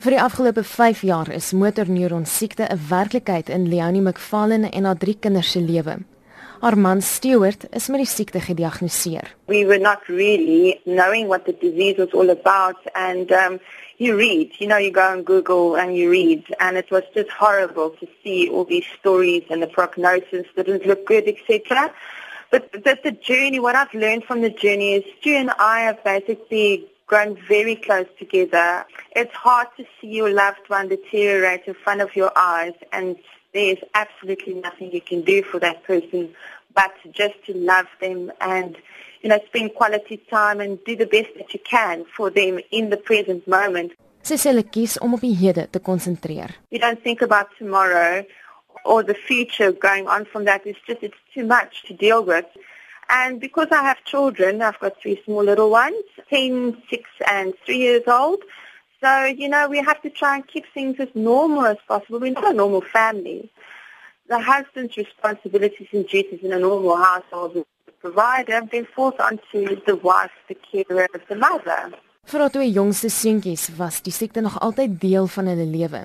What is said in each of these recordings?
Vir die afgelope 5 jaar is motorneuron siekte 'n werklikheid in Leonie McFallen en haar drie kinders se lewe. Haar man Stewart is met die siekte gediagnoseer. We were not really knowing what the disease was all about and um you read, you know you go on Google and you read and it was just horrible to see all these stories and the prognosis didn't look good etc. But that the journey what I've learned from the journey is Stu and I have basically grown very close together. It's hard to see your loved one deteriorate in front of your eyes and there's absolutely nothing you can do for that person but just to love them and you know spend quality time and do the best that you can for them in the present moment. Sy sê hulle kies om op die hede te konsentreer. You don't think about tomorrow or the future going on from that it's just it's too much to deal with. And because I have children, I've got three small little ones, 10, 6 and 3 years old. So, you know, we have to try and keep things as normal as possible. We're not a normal family. The husband's responsibilities and duties in a normal household is the provider and then falls onto the wife, the carer the mother. Vir haar twee jongste seentjies was die siekte nog altyd deel van hulle lewe.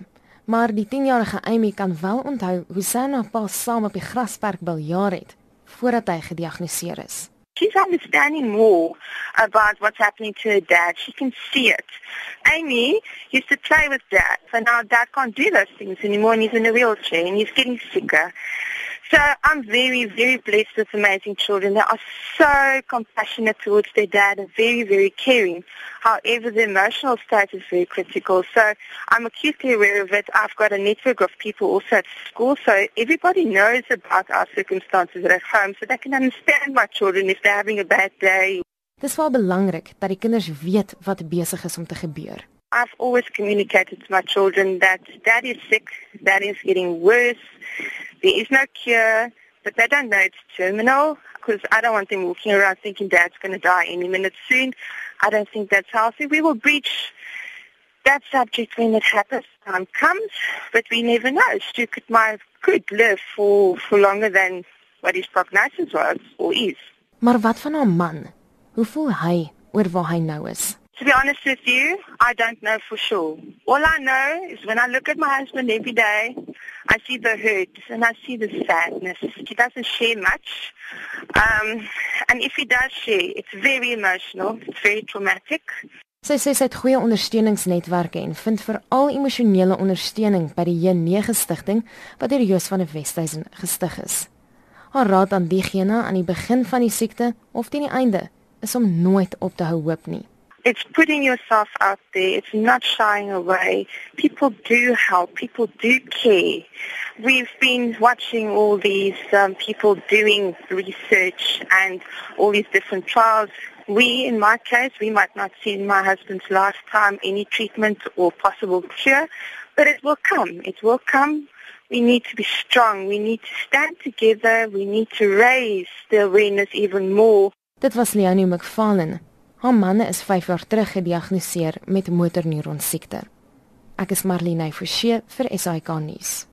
Maar die 10-jarige Amy kan wel onthou hoe sy haar pa saam op die grasperk biljaar het voordat hy gediagnoseer is. She's understanding more about what's happening to her dad. She can see it. Amy used to play with dad, so now dad can't do those things anymore and he's in a wheelchair and he's getting sicker. So I'm very, very blessed with amazing children. They are so compassionate towards their dad and very, very caring. However, the emotional state is very critical. So I'm acutely aware of it. I've got a network of people also at school. So everybody knows about our circumstances at home so they can understand my children if they're having a bad day. Dis wel belangrik dat die kinders weet wat besig is om te gebeur. I've always communicated to my children that dad is sick, dad is getting worse. There is no cure, but they don't know it's terminal because I don't want them walking around thinking dad's going to die any minute soon. I don't think that's healthy. We will breach that subject when it happens. Time comes, but we never know. Stu could, might, could live for, for longer than what his prognosis was or is. Maar wat van haar man? Hoe voel hy oor waar hy nou is? To be honest with you, I don't know for sure. All I know is when I look at my husband every day, I see the hurt and I see the sadness. He doesn't share much. Um, and if he does share, it's very emotional. It's very traumatic. Sy sê sy het goeie ondersteuningsnetwerke en vind veral emosionele ondersteuning by die J9 stigting wat deur Joos van der Westhuizen gestig is. Haar raad aan diegene aan die begin van die siekte of teen die einde is om nooit op te hou hoop nie. It's putting yourself out there. It's not shying away. People do help. People do care. We've been watching all these um, people doing research and all these different trials. We, in my case, we might not see in my husband's lifetime any treatment or possible cure, but it will come. It will come. We need to be strong. We need to stand together. We need to raise the awareness even more. Dit was Leoni McFarlane. Haar man is 5 jaar terug gediagnoseer met motorneuron siekte. Ek is Marlene Forsie vir SAK nuus.